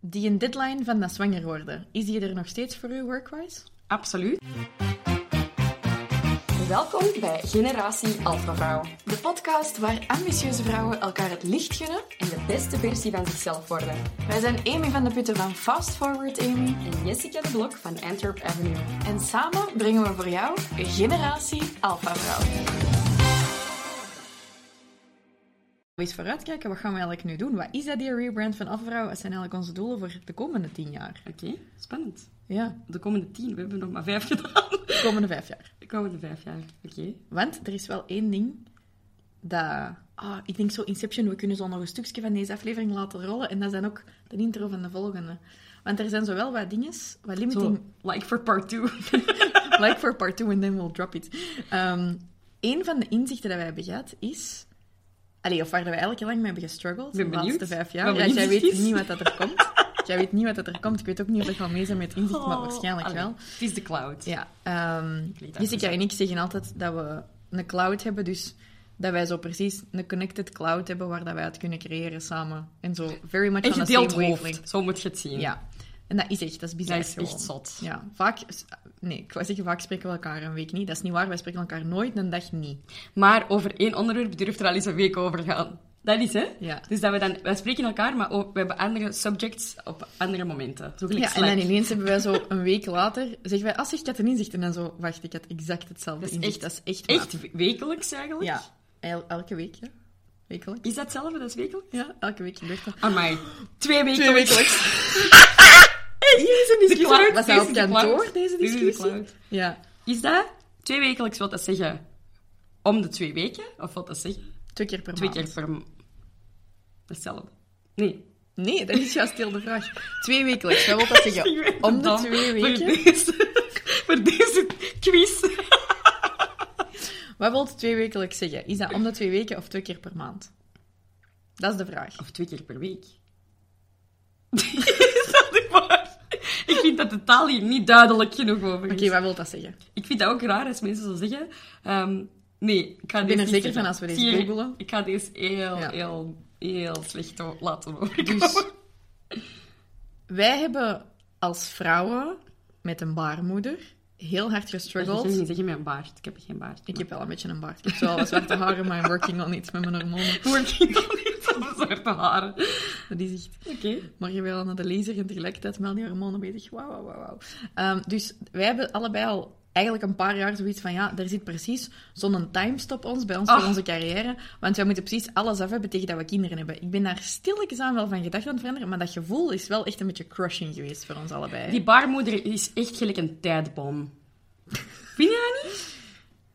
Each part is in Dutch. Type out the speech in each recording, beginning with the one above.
Die een deadline van dat zwanger worden, is die er nog steeds voor u workwise? Absoluut. Welkom bij Generatie Alpha Vrouw. De podcast waar ambitieuze vrouwen elkaar het licht gunnen. En de beste versie van zichzelf worden. Wij zijn Amy van de Putten van Fast Forward Amy. En Jessica de Blok van Antwerp Avenue. En samen brengen we voor jou Generatie Alpha Vrouw. Eens vooruitkijken, wat gaan we eigenlijk nu doen? Wat is dat, die rebrand van Afvrouw? Wat zijn eigenlijk onze doelen voor de komende tien jaar? Oké, spannend. Ja, De komende tien, we hebben nog maar vijf gedaan. de komende vijf jaar. De komende vijf jaar, oké. Want er is wel één ding dat... Ah, ik denk zo Inception, we kunnen zo nog een stukje van deze aflevering laten rollen. En dat zijn ook de intro van de volgende. Want er zijn zowel wat dingen, wat limiting... Like for part two. like for part two and then we'll drop it. Ehm een van de inzichten dat wij hebben gehad is... Allee, of waar wij eigenlijk heel lang mee hebben gestruggeld, Ben de laatste vijf jaar. Ja, jij weet is. niet wat dat er komt. Jij weet niet wat dat er komt. Ik weet ook niet of ik ga mee zijn met het inzicht, maar waarschijnlijk Oh, Allee, wel. Het is de cloud. Ja, dat Jessica en ik zeggen altijd dat we een cloud hebben, dus dat wij zo precies een connected cloud hebben waar dat wij het kunnen creëren samen. En zo very much En on the same hoofd, wavelength. zo moet je het zien. Ja, en dat is echt, dat is bizar. Dat is echt zot. Ja, vaak... Nee, ik wou zeggen, vaak spreken we elkaar een week niet. Dat is niet waar, wij spreken elkaar nooit een dag niet. Maar over één onderwerp durft er al eens een week over gaan. Dat is, hè? Ja. Dus dat we dan... Wij spreken elkaar, maar ook, we hebben andere subjects op andere momenten. Zo gelijk Ja, en dan ineens hebben wij zo een week later... Zeggen wij, als ik had een inzicht. En dan zo, wacht, ik had exact hetzelfde Dat is inzicht. echt, dat is echt echt wekelijks, eigenlijk. Ja, el- elke week, ja. Wekelijks. Is dat hetzelfde, dat is wekelijks? Ja, elke week gebeurt dat. Amai. Twee wekelijks. Twee wekelijks. Deze De discussie. cloud. Was dat Deze op is de kantoor, cloud. deze Dit is de discussie? Ja, Is dat twee wekelijks, wil dat zeggen om de twee weken? Of wat dat zeggen? twee keer per Twee maand. keer per... Hetzelfde. Nee. Nee, dat is juist heel de vraag. Twee wekelijks, wat wil dat zeggen? Om de twee Voor weken? deze, voor deze quiz. Wat wil twee wekelijks zeggen? Is dat om de twee weken of twee keer per maand? Dat is de vraag. Of twee keer per week. is dat niet waar? Ik vind dat de taal hier niet duidelijk genoeg over Oké, is. wat wil dat zeggen? Ik vind dat ook raar als mensen zo zeggen. Ehm, nee, ik ga Ik ben deze er zeker zeggen. van als we deze googelen. Ik ga deze heel, Ja. heel, heel slecht laten overkomen. Dus wij hebben als vrouwen met een baarmoeder heel hard Ik gestruggeld. niet zeggen met een baard. Ik heb geen baard. Ik heb wel een beetje een baard. Ik heb wel wat zwarte haren, maar I'm working on it met mijn hormonen. Working on zwarte haren. Dat is echt... Oké. Maar je wel naar de laser en tegelijkertijd met al die hormonen bezig. Wauw, wauw, wauw, wauw. Ehm, dus wij hebben allebei al eigenlijk een paar jaar zoiets van... Ja, er zit precies zo'n timestop ons, bij ons Ah. voor onze carrière. Want wij moeten precies alles af hebben tegen dat we kinderen hebben. Ik ben daar stilletjes aan wel van gedacht aan het veranderen. Maar dat gevoel is wel echt een beetje crushing geweest voor ons allebei. Die baarmoeder is echt gelijk een tijdbom. Vind je dat niet?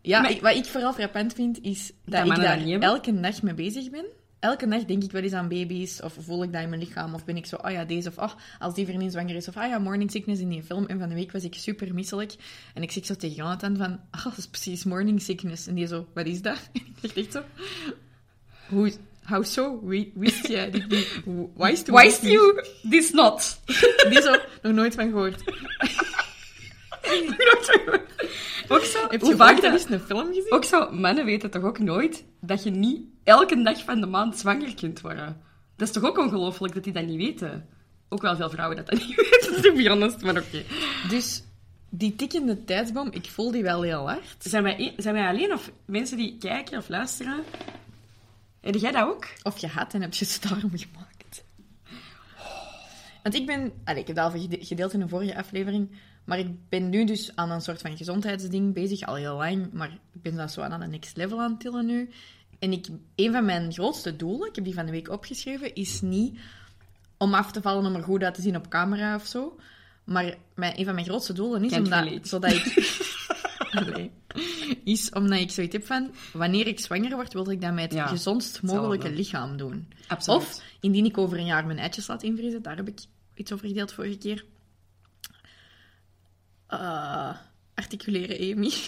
Ja, Maar- ik- wat ik vooral frappant vind, is dat ik dat daar niet hebben? elke nacht mee bezig ben. Elke nacht denk ik wel eens aan baby's, of voel ik dat in mijn lichaam, of ben ik zo, ah ja, deze, of ah, als die vriendin zwanger is, of ah ja, morning sickness in die film. En van de week was ik super misselijk. En ik zeg zo tegen Jonathan van, ah, dat is precies morning sickness. En die zo, wat is dat? En ik dacht echt zo, hoe, how so? Wist jij dit niet? Wist Why is you this not? Die zo, nog nooit van gehoord. ook zo, Heb je vaak eens een film gezien? Ook zo, mannen weten toch ook nooit dat je niet elke dag van de maand zwanger kunt worden. Dat is toch ook ongelooflijk dat die dat niet weten? Ook wel veel vrouwen dat dat niet weten, to be honest, maar oké. Dus die tikkende tijdsbom, ik voel die wel heel hard. Zijn, wij, zijn wij alleen of mensen die kijken of luisteren? Heb jij dat ook? Of je had en heb je het daarom gemaakt. Want ik ben... Allee, ik heb dat al gede- gedeeld in een vorige aflevering. Maar ik ben nu dus aan een soort van gezondheidsding bezig, al heel lang. Maar ik ben dat zo aan een next level aan het tillen nu. En ik, een van mijn grootste doelen, ik heb die van de week opgeschreven, is niet om af te vallen om er goed uit te zien op camera of zo. Maar mijn, een van mijn grootste doelen is omdat, zodat ik... Allee. is omdat ik zoiets heb van, wanneer ik zwanger word, wil ik dat met het Ja, gezondst mogelijke lichaam doen. Absoluut. Of, indien ik over een jaar mijn eitjes laat invriezen, daar heb ik iets over gedeeld vorige keer. Eh, articuleren, Amy.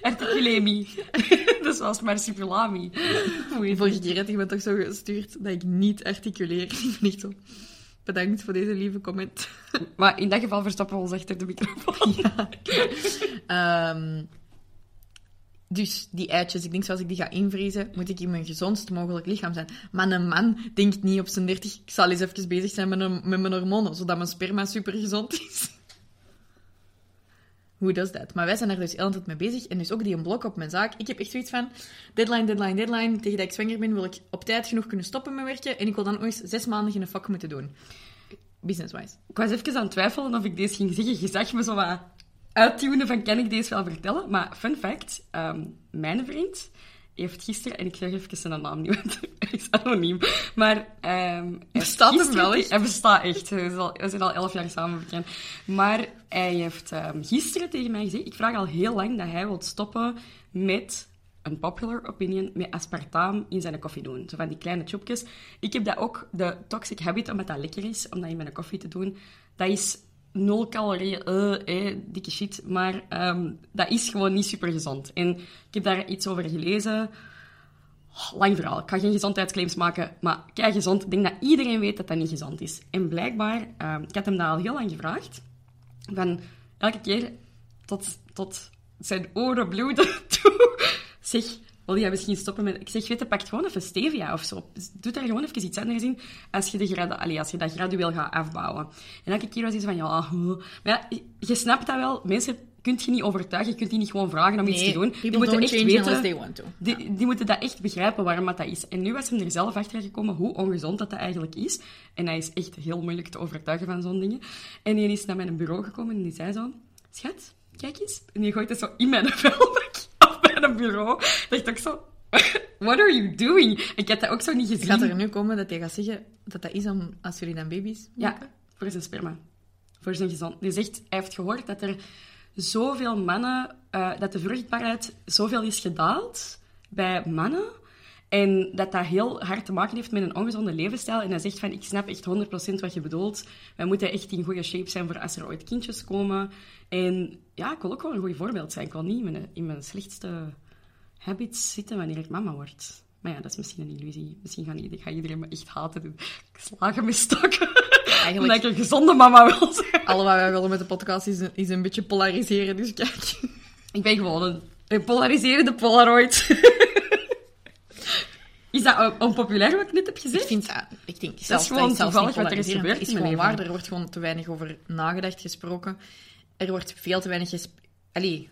Articulemie. dat is zoals marsupilami. Oei. vorige keer had ik me toch zo gestuurd dat ik niet articuleer. Ik ben echt zo... Bedankt voor deze lieve comment. Maar in dat geval verstoppen we ons achter de microfoon. Ehm, Dus die eitjes, ik denk zoals ik die ga invriezen, moet ik in mijn gezondst mogelijk lichaam zijn. Maar een man denkt niet op zijn 30, ik zal eens even bezig zijn met, een, met mijn hormonen, zodat mijn sperma super gezond is. Hoe does dat? Maar wij zijn er dus heel mee bezig. En dus ook die een blok op mijn zaak. Ik heb echt zoiets van, deadline, deadline, deadline. Tegen dat ik zwanger ben, wil ik op tijd genoeg kunnen stoppen met werken. En ik wil dan eens zes maanden geen vak moeten doen. Business-wise. Ik was even aan het twijfelen of ik deze ging zeggen. Je zag me zo wat uittunen van, kan ik deze wel vertellen? Maar fun fact, ehm, mijn vriend heeft gisteren... En ik zeg even zijn naam niet, want hij is anoniem. Maar... hij Bestaat hem wel echt? Hij bestaat echt. We zijn al, we zijn al elf jaar samen bekend. Maar hij heeft ehm, gisteren tegen mij gezegd... Ik vraag al heel lang dat hij wil stoppen met een popular opinion met aspartaam in zijn koffie doen. Zo van die kleine chopjes. Ik heb dat ook, de toxic habit, omdat dat lekker is, om dat in mijn koffie te doen. Dat is nul calorieën, eh, eh, dikke shit. Maar ehm, dat is gewoon niet super gezond. En ik heb daar iets over gelezen. Oh, lang verhaal. Ik ga geen gezondheidsclaims maken, maar kei gezond. Ik denk dat iedereen weet dat dat niet gezond is. En blijkbaar, ehm, ik had hem dat al heel lang gevraagd. Van elke keer tot, tot zijn oren bloeden toe. Zeg, wil jij misschien stoppen met... Ik zeg, weet je, pak gewoon even stevia of zo. Doe daar gewoon even iets anders in als je, de. Allee, als je dat gradueel gaat afbouwen. En elke keer was hij zo van, ja... huh. Maar ja, je snapt dat wel. Mensen kunt je niet overtuigen. Je kunt die niet gewoon vragen om iets te doen. Die moeten echt weten... unless they want to. Die, die moeten dat echt begrijpen waarom dat, dat is. En nu was hem er zelf achter gekomen hoe ongezond dat, dat eigenlijk is. En hij is echt heel moeilijk te overtuigen van zo'n dingen. En die is naar mijn bureau gekomen en die zei zo... Schat, kijk eens. En die gooit het zo in mijn vuilbak mijn bureau. Dat ik ook zo... What are you doing? Ik had dat ook zo niet gezien. Gaat er nu komen dat hij gaat zeggen dat dat is om, als jullie dan baby's Ja, maken? voor zijn sperma. Voor zijn gezond. Die zegt, hij heeft gehoord dat er zoveel mannen, eh, dat de vruchtbaarheid zoveel is gedaald bij mannen. En dat dat heel hard te maken heeft met een ongezonde levensstijl. En hij zegt van, ik snap echt 100% wat je bedoelt. Wij moeten echt in goede shape zijn voor als er ooit kindjes komen. En ja, ik wil ook wel een goed voorbeeld zijn. Ik wil niet in mijn, in mijn slechtste habits zitten wanneer ik mama word. Maar ja, dat is misschien een illusie. Misschien gaan gaat iedereen me echt haten. doen. Ik slagen met stokken. Eigenlijk- Omdat ik een gezonde mama wil zijn. Alle wat wij willen met de podcast is een, is een beetje polariseren, dus kijk. Ik ben gewoon een, een polariserende Polaroid. Is dat on- onpopulair wat ik net heb Ik gezegd? vind dat, ik denk zelfs gewoon dat is toevallig niet wat er is gebeurd Het is gewoon waar, er wordt gewoon te weinig over nagedacht, gesproken. Er wordt veel te weinig gesp allee,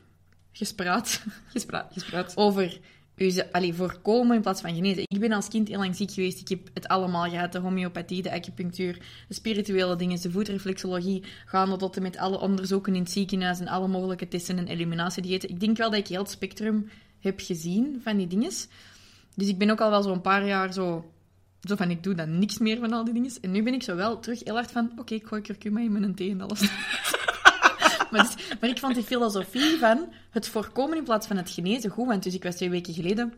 gespraat Gespra- gespraat. over allee, voorkomen in plaats van genezen. Ik ben als kind heel lang ziek geweest. Ik heb het allemaal gehad. De homeopathie, de acupunctuur, de spirituele dingen, de voetreflexologie, gaande tot en met alle onderzoeken in het ziekenhuis en alle mogelijke testen en eliminatiediëten. Ik denk wel dat ik heel het spectrum heb gezien van die dingen. Dus ik ben ook al wel zo'n paar jaar zo, zo van, ik doe dan niks meer van al die dingen. En nu ben ik zo wel terug heel hard van, oké, ik gooi kurkuma in mijn thee en alles. maar, dus- maar ik vond die filosofie van het voorkomen in plaats van het genezen goed. Want dus ik was twee weken geleden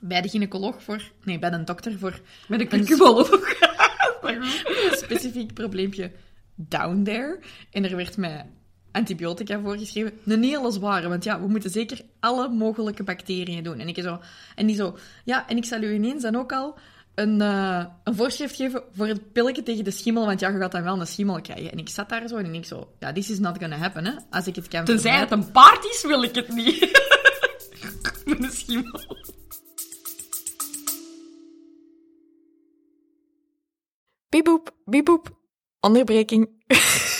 bij de gynaecoloog voor... Nee, bij een dokter voor Met een Een curcumoloog. een specifiek probleempje down there. En er werd mij antibiotica voorgeschreven. Een hele zware, want ja, we moeten zeker alle mogelijke bacteriën doen. En ik zo... En die zo... Ja, en ik zal u ineens dan ook al een, eh, een voorschrift geven voor het pilletje tegen de schimmel, want ja, je gaat dan wel een schimmel krijgen. En ik zat daar zo en ik zo... Ja, this is not gonna happen, hè. Als ik het kan Tenzij het een paard is, wil ik het niet. Met een schimmel. Bieboep, bieboep. Onderbreking.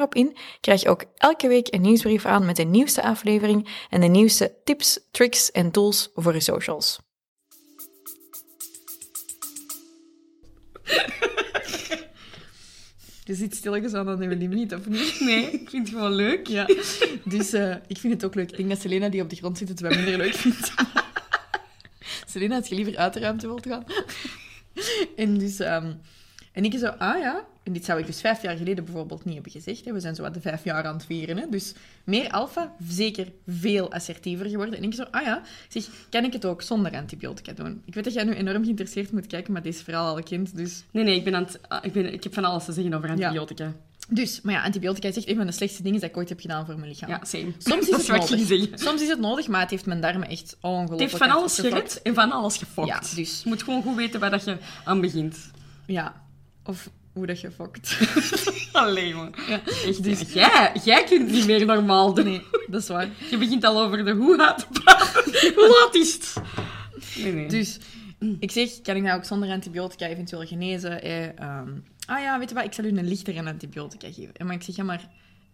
daarop in, krijg je ook elke week een nieuwsbrief aan met de nieuwste aflevering en de nieuwste tips, tricks en tools voor je socials. Je zit stilletjes aan aan uw limiet, of niet? Nee, ik vind het gewoon leuk. Ja. Dus eh, ik vind het ook leuk. Ik denk dat Selena, die op de grond zit, het wel minder leuk vindt. Selena, als je liever uit de ruimte wilt gaan. en dus... ehm, en ik zo, ah ja. En dit zou ik dus vijf jaar geleden bijvoorbeeld niet hebben gezegd. Hè. We zijn zo wat de vijf jaar aan het vieren. Hè. Dus meer alfa, zeker veel assertiever geworden. En ik zo, ah ja. Zeg, kan ik het ook zonder antibiotica doen? Ik weet dat jij nu enorm geïnteresseerd moet kijken, maar deze verhaal al kind. Dus Nee, nee, ik, ben aan het, ah, ik, ben, ik heb van alles te zeggen over antibiotica. Dus, maar ja, antibiotica is echt een van de slechtste dingen dat ik ooit heb gedaan voor mijn lichaam. Ja, same. Soms is het nodig. Soms is het nodig, maar het heeft mijn darmen echt ongelooflijk Het heeft van alles gered en van alles gefokt. Ja, dus- Je moet gewoon goed weten waar dat je aan begint. Ja. Of hoe dat je fokt. Alleen. Echt, dus... jij, jij kunt niet meer normaal doen. Nee, dat is waar. Je begint al over de hoe gaat te praten. hoe laat is het? Nee, nee. Dus ik zeg, kan ik nou ook zonder antibiotica eventueel genezen? Eh, ehm, ah ja, weet je wat, ik zal u een lichtere antibiotica geven. En maar ik zeg, ja, maar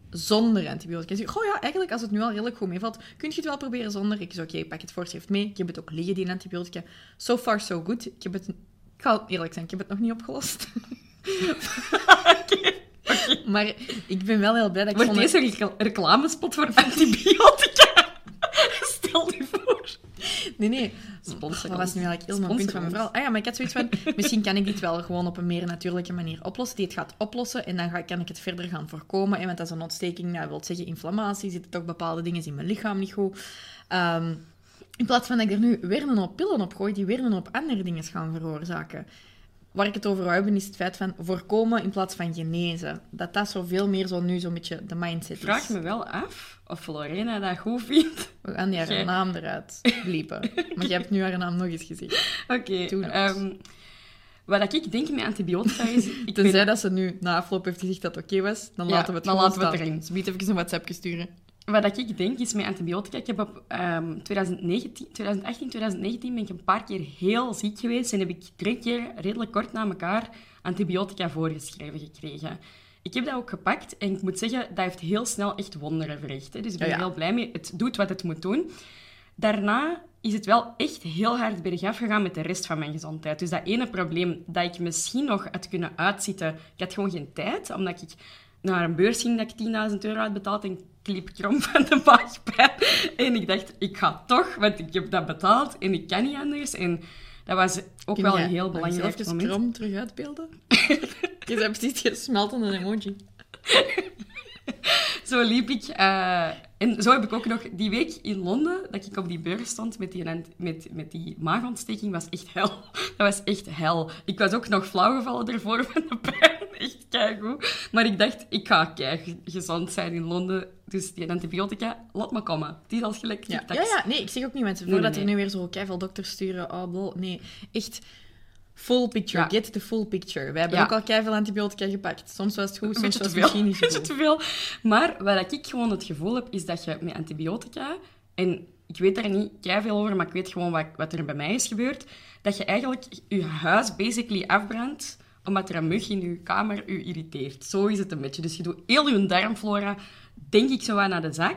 zonder antibiotica. Ze zeggen, goh ja, eigenlijk als het nu al redelijk goed meevalt, kun je het wel proberen zonder. Ik zeg, oké, pak het voorschrift mee. Ik heb het ook liggen, die antibiotica. So far, so good. Ik heb het... Ik ga eerlijk zijn, ik heb het nog niet opgelost. Maar ik ben wel heel blij dat ik Wordt deze recla- reclamespot voor antibiotica? Stel je voor. Nee, nee. Sponsor Dat was nu eigenlijk heel mijn punt van mijn verhaal. Ah ja, maar ik had zoiets van... Misschien kan ik dit wel gewoon op een meer natuurlijke manier oplossen. Die het gaat oplossen. En dan ga, kan ik het verder gaan voorkomen. En want dat is een ontsteking. Nou, dat wil zeggen inflammatie. Zitten toch bepaalde dingen in mijn lichaam niet goed. Ehm, in plaats van dat ik er nu weer een hoop pillen op gooi, die weer een hoop andere dingen gaan veroorzaken. Waar ik het over wil hebben, is het feit van voorkomen in plaats van genezen. Dat dat zoveel meer zo nu zo'n beetje de mindset is. Ik vraag me wel af of Lorena dat goed vindt. We gaan die haar Jij- naam eruit bliepen. Maar je hebt nu haar naam nog eens gezegd. Oké. Dat. ehm, wat ik denk met antibiotica is... Ik Tenzij ben- dat ze nu na afloop heeft gezegd dat het oké was, dan Ja, laten we het dan laten we het erin. Ze biedt even een WhatsAppje sturen. Wat ik denk is met antibiotica. Ik heb op ehm 2019, 2018, 2019 ben ik een paar keer heel ziek geweest en heb ik drie keer redelijk kort na elkaar antibiotica voorgeschreven gekregen. Ik heb dat ook gepakt en ik moet zeggen, dat heeft heel snel echt wonderen verricht. Hè. Dus ik ben Ja, ja. heel blij mee. Het doet wat het moet doen. Daarna is het wel echt heel hard bergaf gegaan met de rest van mijn gezondheid. Dus dat ene probleem dat ik misschien nog had kunnen uitzitten, ik had gewoon geen tijd, omdat ik naar een beurs ging dat ik 10.000 euro had betaald en ik liep krom van de buikpijn. En ik dacht, ik ga toch, want ik heb dat betaald en ik kan niet anders. En dat was ook Kun wel een heel belangrijk even moment. krom terug uitbeelden? je hebt precies gesmeltende emoji. Zo liep ik. eh, en zo heb ik ook nog die week in Londen, dat ik op die beurs stond met die, met, met die maagontsteking, was echt hel. Dat was echt hel. Ik was ook nog flauw gevallen ervoor van de pijn. Echt keigoed. Maar ik dacht, ik ga kei gezond zijn in Londen. Dus die antibiotica, laat me komen. Het is al gelijk Ja. ja, ja, nee, ik zeg ook niet mensen, voordat nee, er nee. nu weer zo keiveel dokters sturen, oh, bol, nee, echt full picture, Ja. get the full picture. Wij hebben Ja. ook al keiveel antibiotica gepakt. Soms was het goed, soms beetje was het misschien niet zo te veel. Maar wat ik gewoon het gevoel heb, is dat je met antibiotica... En ik weet daar niet veel over, maar ik weet gewoon wat, wat er bij mij is gebeurd. Dat je eigenlijk je huis basically afbrandt, omdat er een mug in je kamer je irriteert. Zo is het een beetje. Dus je doet heel je darmflora, denk ik, zo wat naar de zak.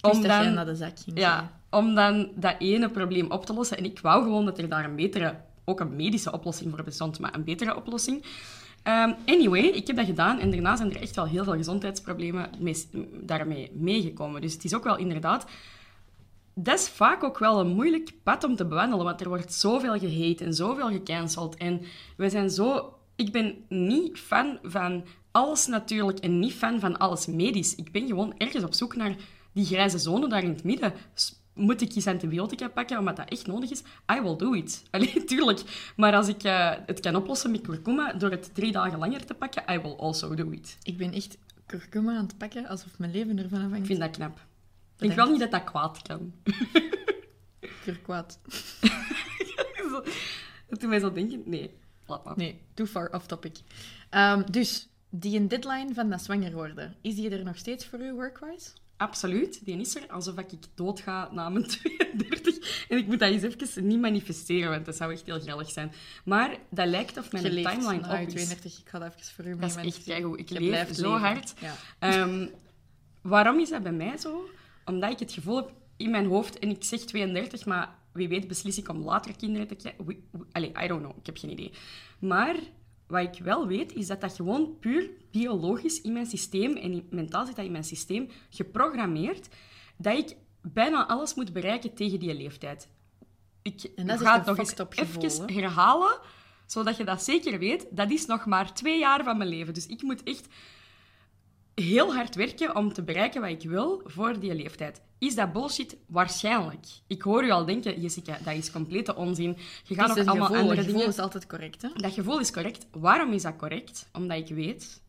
Om dan, naar de zak ging. ja, om dan dat ene probleem op te lossen. En ik wou gewoon dat er daar een betere, ook een medische oplossing voor bestond, maar een betere oplossing. Ehm, anyway, ik heb dat gedaan en daarna zijn er echt wel heel veel gezondheidsproblemen mee, daarmee meegekomen. Dus het is ook wel inderdaad... Dat is vaak ook wel een moeilijk pad om te bewandelen, want er wordt zoveel gehate en zoveel gecanceld. En we zijn zo... Ik ben niet fan van alles natuurlijk en niet fan van alles medisch. Ik ben gewoon ergens op zoek naar die grijze zone daar in het midden. Moet ik eens antibiotica pakken omdat dat echt nodig is? I will do it. Allee, tuurlijk. Maar als ik eh, het kan oplossen met kurkuma door het drie dagen langer te pakken, I will also do it. Ik ben echt kurkuma aan het pakken, alsof mijn leven ervan afhangt. Ik vind dat knap. Ik wel niet dat dat kwaad kan. Kurkwaad. Dat doet mij zo denken. Nee, laat maar. Nee, too far off topic. Ehm, dus, die een deadline van dat zwanger worden, is die er nog steeds voor u, workwise? Absoluut, die is er. Alsof ik doodga na mijn 32. En ik moet dat eens even niet manifesteren, want dat zou echt heel grillig zijn. Maar dat lijkt of mijn timeline je op is. 32, ik ga dat even voor u Dat is echt keigoed. Ik leef zo leven. hard. Ja. Ehm, waarom is dat bij mij zo? Omdat ik het gevoel heb in mijn hoofd, en ik zeg 32, maar wie weet beslis ik om later kinderen te krijgen. We- we- Allee, I don't know, ik heb geen idee. Maar wat ik wel weet, is dat dat gewoon puur biologisch in mijn systeem en mentaal zit dat in mijn systeem geprogrammeerd dat ik bijna alles moet bereiken tegen die leeftijd. Ik En dat is ga het nog eens even herhalen, zodat je dat zeker weet. Dat is nog maar twee jaar van mijn leven. Dus ik moet echt heel hard werken om te bereiken wat ik wil voor die leeftijd. Is dat bullshit? Waarschijnlijk. Ik hoor u al denken, Jessica, dat is complete onzin. Je gaat nog allemaal gevoel. andere Een gevoel dingen... is altijd correct, hè? Dat gevoel is correct. Waarom is dat correct? Omdat ik weet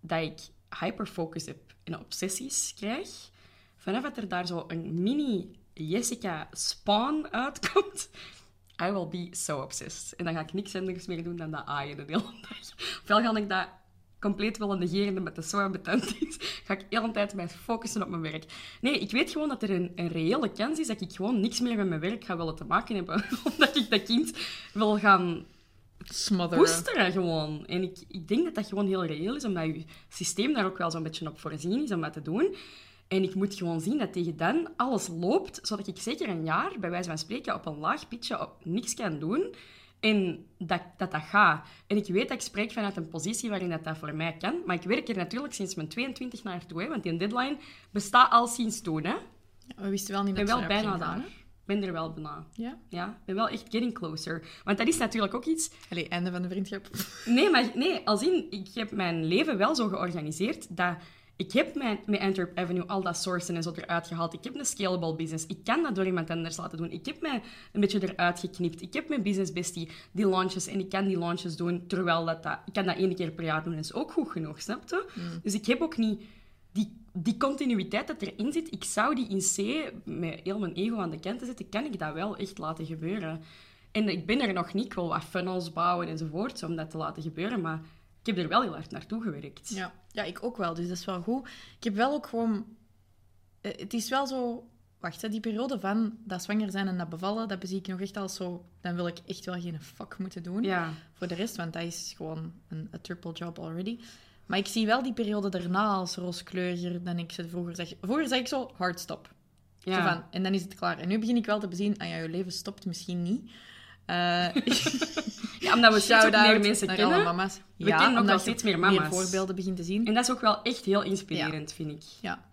dat ik hyperfocus heb en obsessies krijg. Vanaf dat er daar zo een mini Jessica spawn uitkomt, I will be so obsessed. En dan ga ik niks anders meer doen dan dat aaien de hele dag. Ofwel ga ik dat compleet willen negeren omdat het zo ambetant is, ga ik de hele tijd mij focussen op mijn werk. Nee, ik weet gewoon dat er een, een reële kans is dat ik gewoon niks meer met mijn werk ga willen te maken hebben. Omdat ik dat kind wil gaan Smotheren. koesteren gewoon. En ik, ik denk dat dat gewoon heel reëel is, omdat je systeem daar ook wel zo'n beetje op voorzien is om dat te doen. En ik moet gewoon zien dat tegen dan alles loopt, zodat ik zeker een jaar, bij wijze van spreken, op een laag pitje op niks kan doen. En dat, dat dat gaat. En ik weet dat ik spreek vanuit een positie waarin dat, dat voor mij kan. Maar ik werk er natuurlijk sinds mijn 22 naartoe, hè, want die deadline bestaat al sinds toen. Hè. Ja, we wisten wel niet Ik dat ben het wel bijna daar. Ik ben er wel bijna. Ja? Ja, ik ben wel echt getting closer. Want dat is natuurlijk ook iets Allee, einde van de vriendschap. Nee, maar nee, als in, ik heb mijn leven wel zo georganiseerd dat ik heb mijn, met Antwerp Avenue al dat sourcen en zo eruit gehaald. Ik heb een scalable business. Ik kan dat door iemand anders laten doen. Ik heb mij een beetje eruit geknipt. Ik heb mijn business bestie die launches en ik kan die launches doen terwijl dat, dat ik kan dat één keer per jaar doen. Dat is ook goed genoeg, snap je? Dus ik heb ook niet die, die continuïteit dat erin zit. Ik zou die in C met heel mijn ego aan de kant te zetten, kan ik dat wel echt laten gebeuren. En ik ben er nog niet. Ik wil wat funnels bouwen enzovoort om dat te laten gebeuren, maar ik heb er wel heel hard naartoe gewerkt. Ja. ja, ik ook wel, dus dat is wel goed. Ik heb wel ook gewoon... eh, Het is wel zo... Wacht, hè, die periode van dat zwanger zijn en dat bevallen, dat bezie ik nog echt als zo... Dan wil ik echt wel geen fuck moeten doen Ja. voor de rest, want dat is gewoon een a triple job already. Maar ik zie wel die periode daarna als rooskleuriger dan ik ze vroeger zag. Vroeger zag ik zo, hard stop. Zo Ja. van, en dan is het klaar. En nu begin ik wel te bezien, ah ja, je leven stopt misschien niet. Eh ja, omdat we shout-out meer mensen naar kennen. alle mama's. We kennen ook wel steeds meer mama's. voorbeelden begint te zien. En dat is ook wel echt heel inspirerend, vind ik. Ja.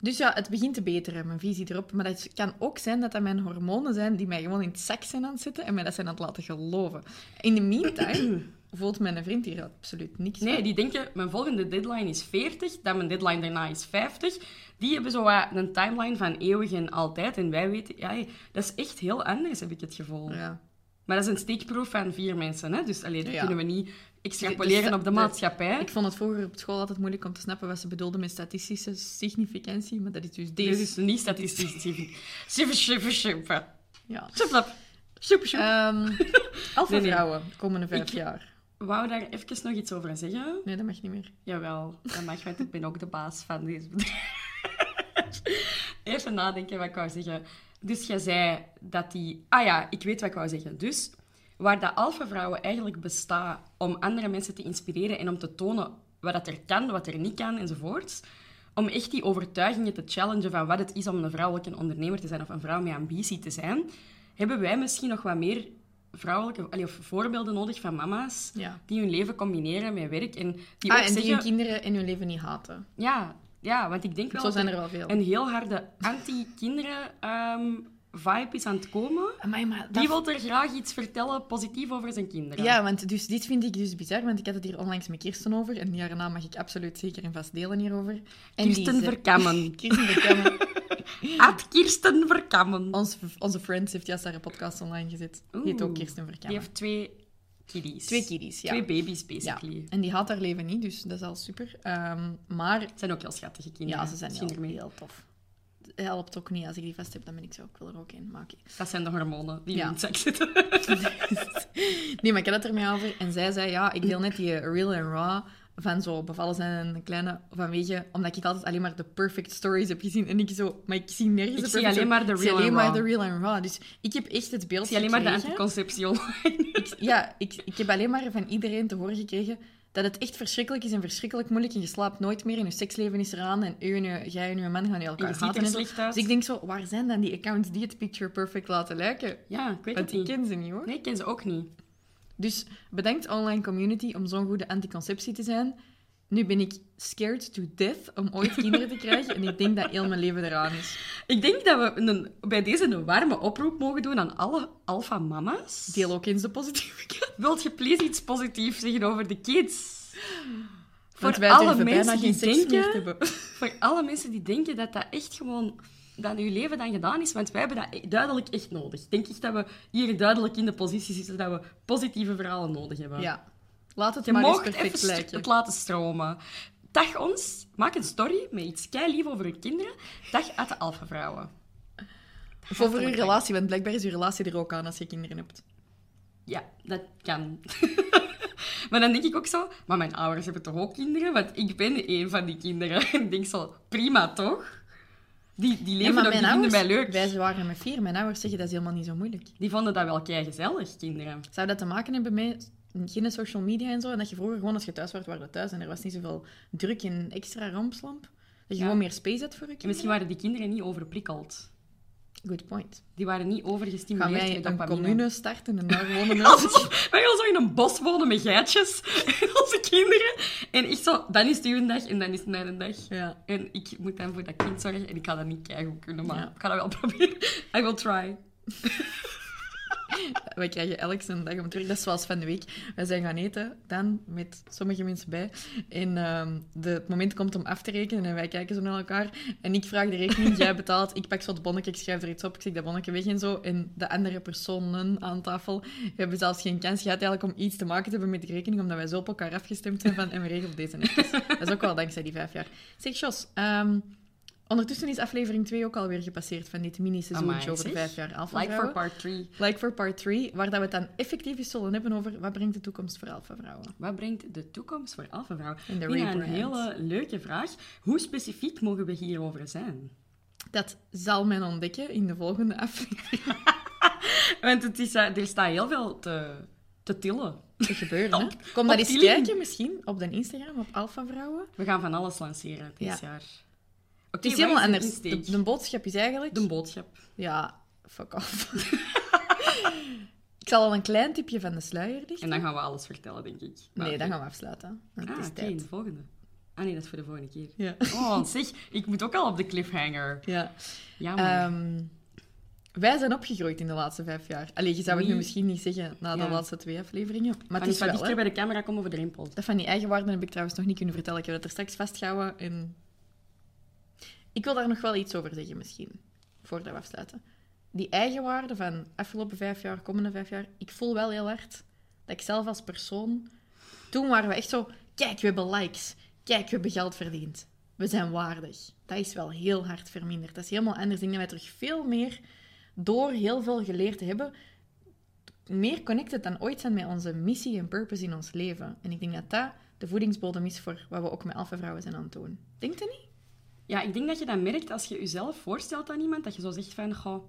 Dus ja, het begint te beteren, mijn visie erop. Maar het kan ook zijn dat dat mijn hormonen zijn die mij gewoon in het zak zijn aan het zitten en mij dat zijn aan het laten geloven. In de meantime voelt mijn vriend hier absoluut niks Nee, van. die denken, mijn volgende deadline is 40, dan mijn deadline daarna is 50. Die hebben zo wat een timeline van eeuwig en altijd. En wij weten, ja, dat is echt heel anders, heb ik het gevoel. Ja. Maar dat is een steekproef van vier mensen, hè? dus alleen, dat Ja. kunnen we niet extrapoleren Dus- op de maatschappij. Ik vond het vroeger op school altijd moeilijk om te snappen wat ze bedoelden met statistische significantie, maar dat is dus deze. Dit is niet statistisch. Super, super, super. Ja. Super, super, super. Ehm alpha Nee, nee. vrouwen, komende vijf Ik- jaar. Wou daar even nog iets over zeggen? Nee, dat mag niet meer. Jawel, dat mag, want ik ben ook de baas van deze bedrijf. Even nadenken wat ik wou zeggen. Dus jij zei dat die... Ah ja, ik weet wat ik wou zeggen. Dus waar dat alpha-vrouwen eigenlijk bestaat om andere mensen te inspireren en om te tonen wat dat er kan, wat er niet kan, enzovoorts. Om echt die overtuigingen te challengen van wat het is om een vrouwelijke ondernemer te zijn of een vrouw met ambitie te zijn, hebben wij misschien nog wat meer vrouwelijke allee, of voorbeelden nodig van mama's Ja. die hun leven combineren met werk en die Ah, ook en die hun kinderen in hun leven niet haten. Ja, ja, want ik denk wel Zo dat zijn er wel veel. een heel harde anti-kinderen-vibe is aan het komen. Amai, maar dat Die wil er graag iets vertellen positief over zijn kinderen. Ja, want dus, dit vind ik dus bizar, want ik had het hier onlangs met Kirsten over. En daarna mag ik absoluut zeker en vast delen hierover. En die Kirsten Verkammen. Kirsten Verkammen. At Kirsten Verkammen. onze, onze Friends heeft juist haar podcast online gezet. Die heet ook. Kirsten Die Verkammen. heeft twee kiddies. Twee kiddies, ja. Twee baby's, Ja, basically. en die haat haar leven niet, dus dat is al super. Ehm, maar Het zijn ook heel schattige kinderen. ja, ze zijn heel, heel tof. Het helpt ook niet. Als ik die vast heb, dan ben ik zo. Ik wil er ook in. Maar. Dat zijn de hormonen die Ja. in het zak zitten. Nee, maar ik had het ermee over. En zij zei, ja, ik deel net die real and raw van zo bevallen zijn en een kleine vanwege... Omdat ik altijd alleen maar de perfect stories heb gezien. En ik zo... Maar ik zie nergens Ik de zie alleen maar de Ik real alleen maar de real and raw. Dus ik heb echt het beeld Ik zie alleen maar de anticonceptie online. Ik- ja, ik, ik heb alleen maar van iedereen te horen gekregen dat het echt verschrikkelijk is en verschrikkelijk moeilijk. En je slaapt nooit meer en je seksleven is eraan. En u en je, jij en je man gaan elkaar haten. en zo. uit. Dus ik denk zo, waar zijn dan die accounts die het picture perfect laten lijken? Ja, ik weet Want het ik niet. ken ze niet, hoor. Nee, ik ken ze ook niet. Dus bedenkt online community om zo'n goede anticonceptie te zijn. Nu ben ik scared to death om ooit kinderen te krijgen. En ik denk dat heel mijn leven eraan is. Ik denk dat we een, bij deze een warme oproep mogen doen aan alle alpha-mama's. Deel ook eens de positieve kant. Wilt je please iets positiefs zeggen over de kids? Want Voor alle mensen geen die denken... Voor alle mensen die denken dat dat echt gewoon... Dat uw leven dan gedaan is, want wij hebben dat e- duidelijk echt nodig. Ik denk echt dat we hier duidelijk in de positie zitten dat we positieve verhalen nodig hebben. Ja. Laat het Je maar eens perfect lijken. het laten stromen. Dag ons, maak een story met iets kei lief over uw kinderen. Dag uit de alpha-vrouwen. Of over uw relatie, want blijkbaar is uw relatie er ook aan als je kinderen hebt. Ja, dat kan. maar dan denk ik ook zo, maar mijn ouders hebben toch ook kinderen? Want ik ben een van die kinderen. En ik denk zo, prima toch? Die, die leven maar nog, die vinden mij leuk. Wij waren met vier. Mijn ouders zeggen dat is helemaal niet zo moeilijk. Die vonden dat wel kei gezellig, kinderen. Zou dat te maken hebben met geen social media en zo? En dat je vroeger gewoon als je thuis was, waren thuis en er was niet zoveel druk en extra rampslamp? Dat je Ja. gewoon meer space had voor je En kinderen? misschien waren die kinderen niet overprikkeld. Good point. Die waren niet Gaan overgestimuleerd wij met een commune starten en daar wonen mensen? Wij gaan zo in een bos wonen met geitjes. En onze kinderen. En echt zo, dan is het uw dag en dan is het mijn dag. Ja. En ik moet dan voor dat kind zorgen. En ik ga dat niet keigoed kunnen, maar Ja. ik ga dat wel proberen. I will try. Wij krijgen elk zijn dag om terug. Dat is zoals van de week. Wij zijn gaan eten, dan met sommige mensen bij. En ehm, de, het moment komt om af te rekenen en wij kijken zo naar elkaar. En ik vraag de rekening, jij betaalt. Ik pak zo het bonnetje, ik schrijf er iets op, ik zeg dat bonnetje weg en zo. En de andere personen aan tafel hebben zelfs geen kans gehad eigenlijk om iets te maken te hebben met de rekening, omdat wij zo op elkaar afgestemd zijn van, en we regelen deze netjes. Dat is ook wel dankzij die vijf jaar. Zeg, Jos, ehm, ondertussen is aflevering 2 ook alweer gepasseerd van dit mini-seizoentje over vijf jaar Alpha Like for Vrouwen. part 3. Like for part 3, waar dat we het dan effectief eens zullen hebben over wat brengt de toekomst voor alpha-vrouwen. Wat brengt de toekomst voor Alpha Vrouw? In de Ik een hele leuke vraag. Hoe specifiek mogen we hierover zijn? Dat zal men ontdekken in de volgende aflevering Want het is, eh, er staat heel veel te, te tillen. te gebeuren. Hè? Kom dat eens kijken misschien op de Instagram, op alpha-vrouwen. We gaan van alles lanceren dit Ja. jaar. Het is helemaal anders. De, de boodschap is eigenlijk... De boodschap. Ja, fuck off. ik zal al een klein tipje van de sluier lichten. En dan gaan we alles vertellen, denk ik. Maar Nee, dan gaan we afsluiten. Want Ah, het is tijd. de volgende. Ah nee, dat is voor de volgende keer. Ja. Oh, zeg, ik moet ook al op de cliffhanger. ja. Jammer. Ehm, wij zijn opgegroeid in de laatste vijf jaar. Allee, je zou het nu misschien niet zeggen na de Ja. laatste twee afleveringen. Maar het is wel, dichter bij de camera komen over de rimpel? Dat van die eigenwaarden heb ik trouwens nog niet kunnen vertellen. Ik heb dat er straks vastgehouden en... Ik wil daar nog wel iets over zeggen, misschien. Voordat we afsluiten. Die eigenwaarden van afgelopen vijf jaar, komende vijf jaar, ik voel wel heel hard dat ik zelf als persoon... Toen waren we echt zo... Kijk, we hebben likes. Kijk, we hebben geld verdiend. We zijn waardig. Dat is wel heel hard verminderd. Dat is helemaal anders. Ik denk dat wij terug veel meer, door heel veel geleerd te hebben, meer connected dan ooit zijn met onze missie en purpose in ons leven. En ik denk dat dat de voedingsbodem is voor wat we ook met alpha-vrouwen zijn aan het doen. Denkt u niet? Ja, ik denk dat je dat merkt als je jezelf voorstelt aan iemand, dat je zo zegt van, goh,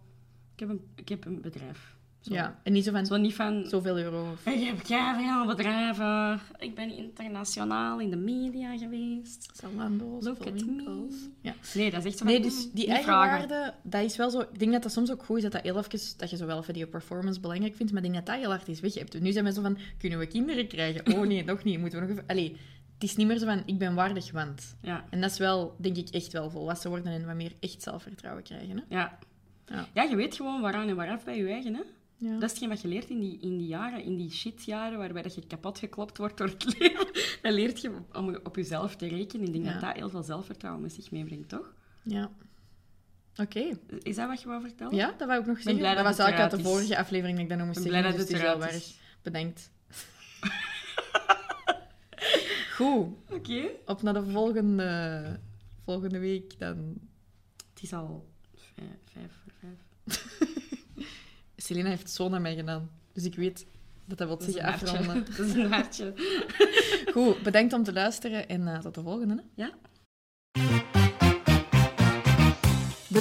ik heb een, ik heb een bedrijf. Zo. Ja. En niet zo van Zo niet van, zoveel euro. Of... ik heb veel bedrijven, ik ben internationaal in de media geweest. Zalando's, Look at me. Ja. Nee, dat is echt zo Nee, dus mm, die niet eigen vragen. waarde, dat is wel zo... Ik denk dat dat soms ook goed is dat dat heel even... Dat je zo wel even die performance belangrijk vindt, maar ik denk dat dat heel hard is weggehebt. Nu zijn we zo van, kunnen we kinderen krijgen? Oh nee, nog niet. Moeten we nog even... Allee, het is niet meer zo van, ik ben waardig, want... Ja, En dat is wel, denk ik, echt wel volwassen worden en wat meer echt zelfvertrouwen krijgen. Hè? ja. Ja. Ja, je weet gewoon waaraan en waaraf bij je eigen, hè. Ja. Dat is hetgeen wat je leert in die, in die jaren, in die shitjaren, waarbij dat je kapot geklopt wordt door het leven. Dan leert je om op jezelf te rekenen. Ik denk dat dat heel veel zelfvertrouwen met zich meebrengt, toch? Ja. Oké. Is dat wat je wou vertellen? Ja, dat wou ik nog zeggen. dat dat was eigenlijk uit de vorige aflevering dat ik dat nog moest zeggen. blij dat dus het het is wel eruit waar. is. Bedankt. Goed. Oké. Op naar de volgende, volgende week dan. Het is al vijf, vijf voor vijf. Selena heeft zo naar mij gedaan. Dus ik weet dat dat wil zeggen een hartje. afronden. Dat is een hartje. Goed, bedankt om te luisteren en eh, tot de volgende. Hè? Ja?